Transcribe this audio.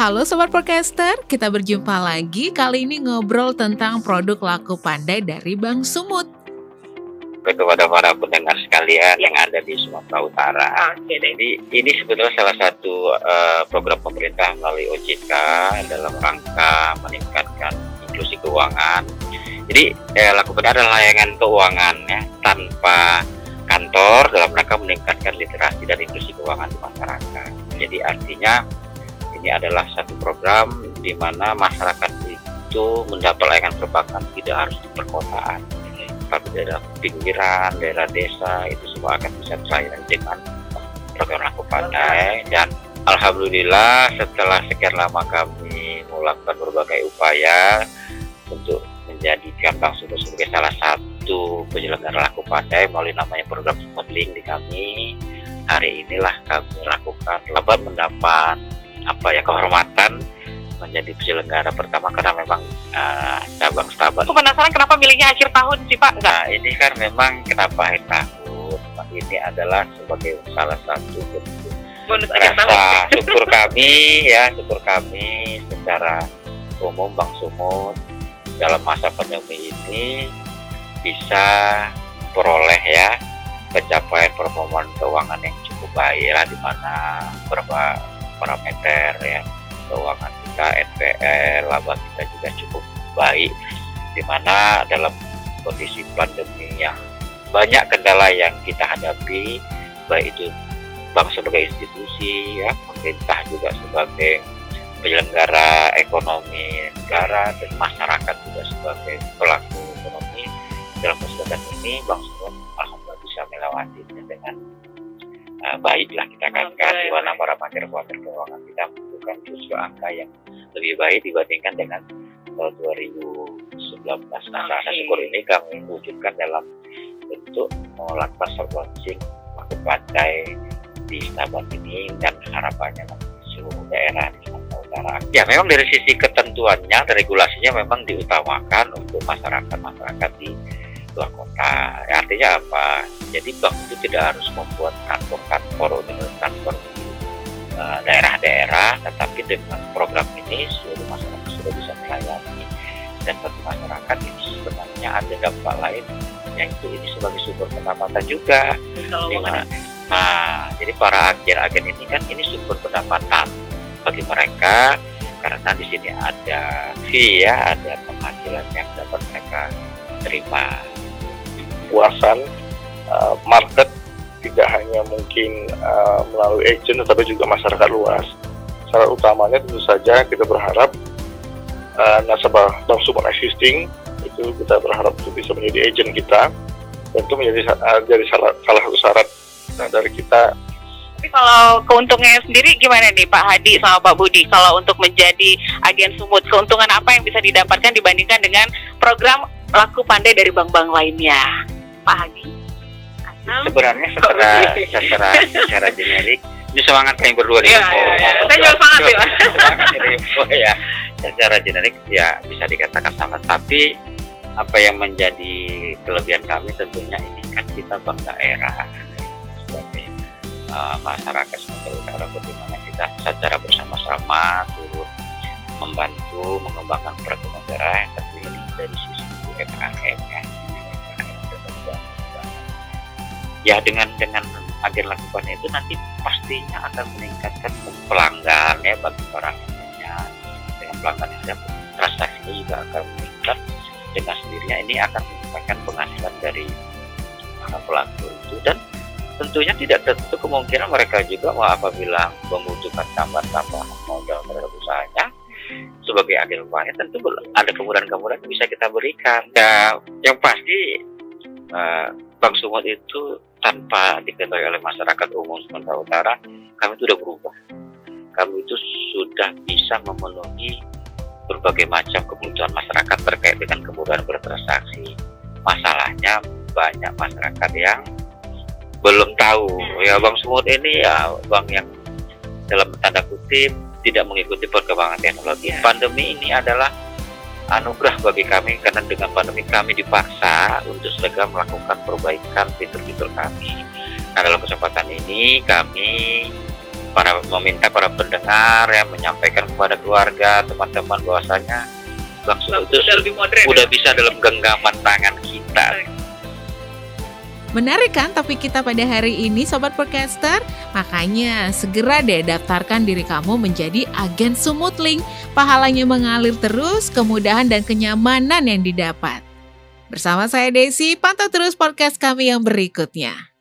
Halo Sobat Podcaster, kita berjumpa lagi kali ini ngobrol tentang produk laku pandai dari Bang Sumut. kepada para pendengar sekalian yang ada di Sumatera Utara. Jadi ini sebetulnya salah satu eh, program pemerintah melalui OJK dalam rangka meningkatkan inklusi keuangan. Jadi eh, lakukan adalah layanan keuangan ya tanpa kantor dalam rangka meningkatkan literasi dan inklusi keuangan di masyarakat. Jadi artinya ini adalah satu program di mana masyarakat itu mendapat layanan perbankan tidak harus di perkotaan tapi daerah pinggiran, daerah desa itu semua akan bisa terlayani dengan program laku pandai. Dan alhamdulillah setelah sekian lama kami melakukan berbagai upaya untuk menjadikan Bang Sumut sebagai salah satu penyelenggara laku pandai melalui namanya program Smutlink di kami. Hari inilah kami lakukan lebat mendapat apa ya kehormatan menjadi penyelenggara pertama karena memang uh, cabang Stabat Aku penasaran kenapa milihnya akhir tahun sih Pak? Enggak. Nah ini kan memang kenapa akhir tahun ini adalah sebagai salah satu bentuk rasa syukur kami ya syukur kami secara umum Bang Sumut dalam masa pandemi ini bisa peroleh ya pencapaian performa keuangan yang cukup baik lah di mana beberapa parameter ya. Keuangan kita NPL laba kita juga cukup baik di mana dalam kondisi pandemi yang banyak kendala yang kita hadapi baik itu bank sebagai institusi ya pemerintah juga sebagai penyelenggara ekonomi negara dan masyarakat juga sebagai pelaku ekonomi dalam kesempatan ini Bang Sumut alhamdulillah bisa melewatinya dengan uh, baiklah kita katakan di mana para pakar-pakar keuangan kita membutuhkan justru angka yang lebih baik dibandingkan dengan tahun 2019. Nah, rasa syukur ini kami wujudkan dalam bentuk melakukan soft launching laku pandai di Stabat ini dan harapannya seluruh daerah di Sumatera Utara. Ya memang dari sisi ketentuannya, regulasinya memang diutamakan untuk masyarakat-masyarakat di luar kota. Ya, artinya apa? Jadi bank itu tidak harus membuat kantor-kantor untuk kantor di uh, daerah-daerah, tetapi dengan program ini seluruh masyarakat sudah bisa melayani. Dan bagi masyarakat ini sebenarnya ada dampak lain yaitu ini sebagai sumber pendapatan juga. Nah jadi para agen-agen ini kan ini sumber pendapatan bagi mereka karena di sini ada fee ya ada penghasilan yang dapat mereka terima. Puasan uh, market tidak hanya mungkin uh, melalui agent tetapi juga masyarakat luas. Syarat utamanya tentu saja kita berharap uh, nasabah Bank Sumut existing itu kita berharap itu bisa menjadi agent kita dan menjadi jadi salah, salah satu syarat uh, dari kita Tapi kalau keuntungannya sendiri gimana nih Pak Hadi sama Pak Budi? Kalau untuk menjadi agen sumut, keuntungan apa yang bisa didapatkan dibandingkan dengan program laku pandai dari bank-bank lainnya? Pak Hadi? Sebenarnya secara secara secara generik ini semangat kami berdua nih Iya, iya. Saya juga semangat, ya. semangat ya. Secara generik ya bisa dikatakan sama tapi apa yang menjadi kelebihan kami tentunya ini kan kita bank daerah sebagai uh, masyarakat Sumatera Utara bagaimana kita secara bersama-sama turut membantu mengembangkan perekonomian daerah yang terdiri dari sisi UMKM ya ya dengan dengan agen lakukan itu nanti pastinya akan meningkatkan pelanggan ya bagi para agennya dengan pelanggan yang transaksinya juga akan meningkat dengan sendirinya ini akan meningkatkan penghasilan dari para pelaku itu dan tentunya tidak tentu kemungkinan mereka juga mau apabila membutuhkan tambahan-tambahan modal terhadap usahanya sebagai agen upaya tentu ada kemudahan-kemudahan yang bisa kita berikan. Ya, yang pasti eh, Bank Sumut itu tanpa diketahui oleh masyarakat umum Sumatera Utara, kami itu sudah berubah. Kami itu sudah bisa memenuhi berbagai macam kebutuhan masyarakat terkait dengan kemudahan bertransaksi. Masalahnya banyak masyarakat yang belum tahu ya Bank Sumut ini ya bank yang dalam tanda kutip tidak mengikuti perkembangan teknologi. Pandemi ini adalah anugerah bagi kami karena dengan pandemi kami dipaksa untuk segera melakukan perbaikan fitur-fitur kami. Nah dalam kesempatan ini kami para meminta para pendengar yang menyampaikan kepada keluarga teman-teman bahwasanya Bang Sumut itu Sudah lebih modern. udah ya? bisa dalam genggaman tangan kita. Menarik kan topik kita pada hari ini Sobat Podcaster? Makanya segera deh daftarkan diri kamu menjadi agen Sumutling. Pahalanya mengalir terus, kemudahan dan kenyamanan yang didapat. Bersama saya Desi, pantau terus podcast kami yang berikutnya.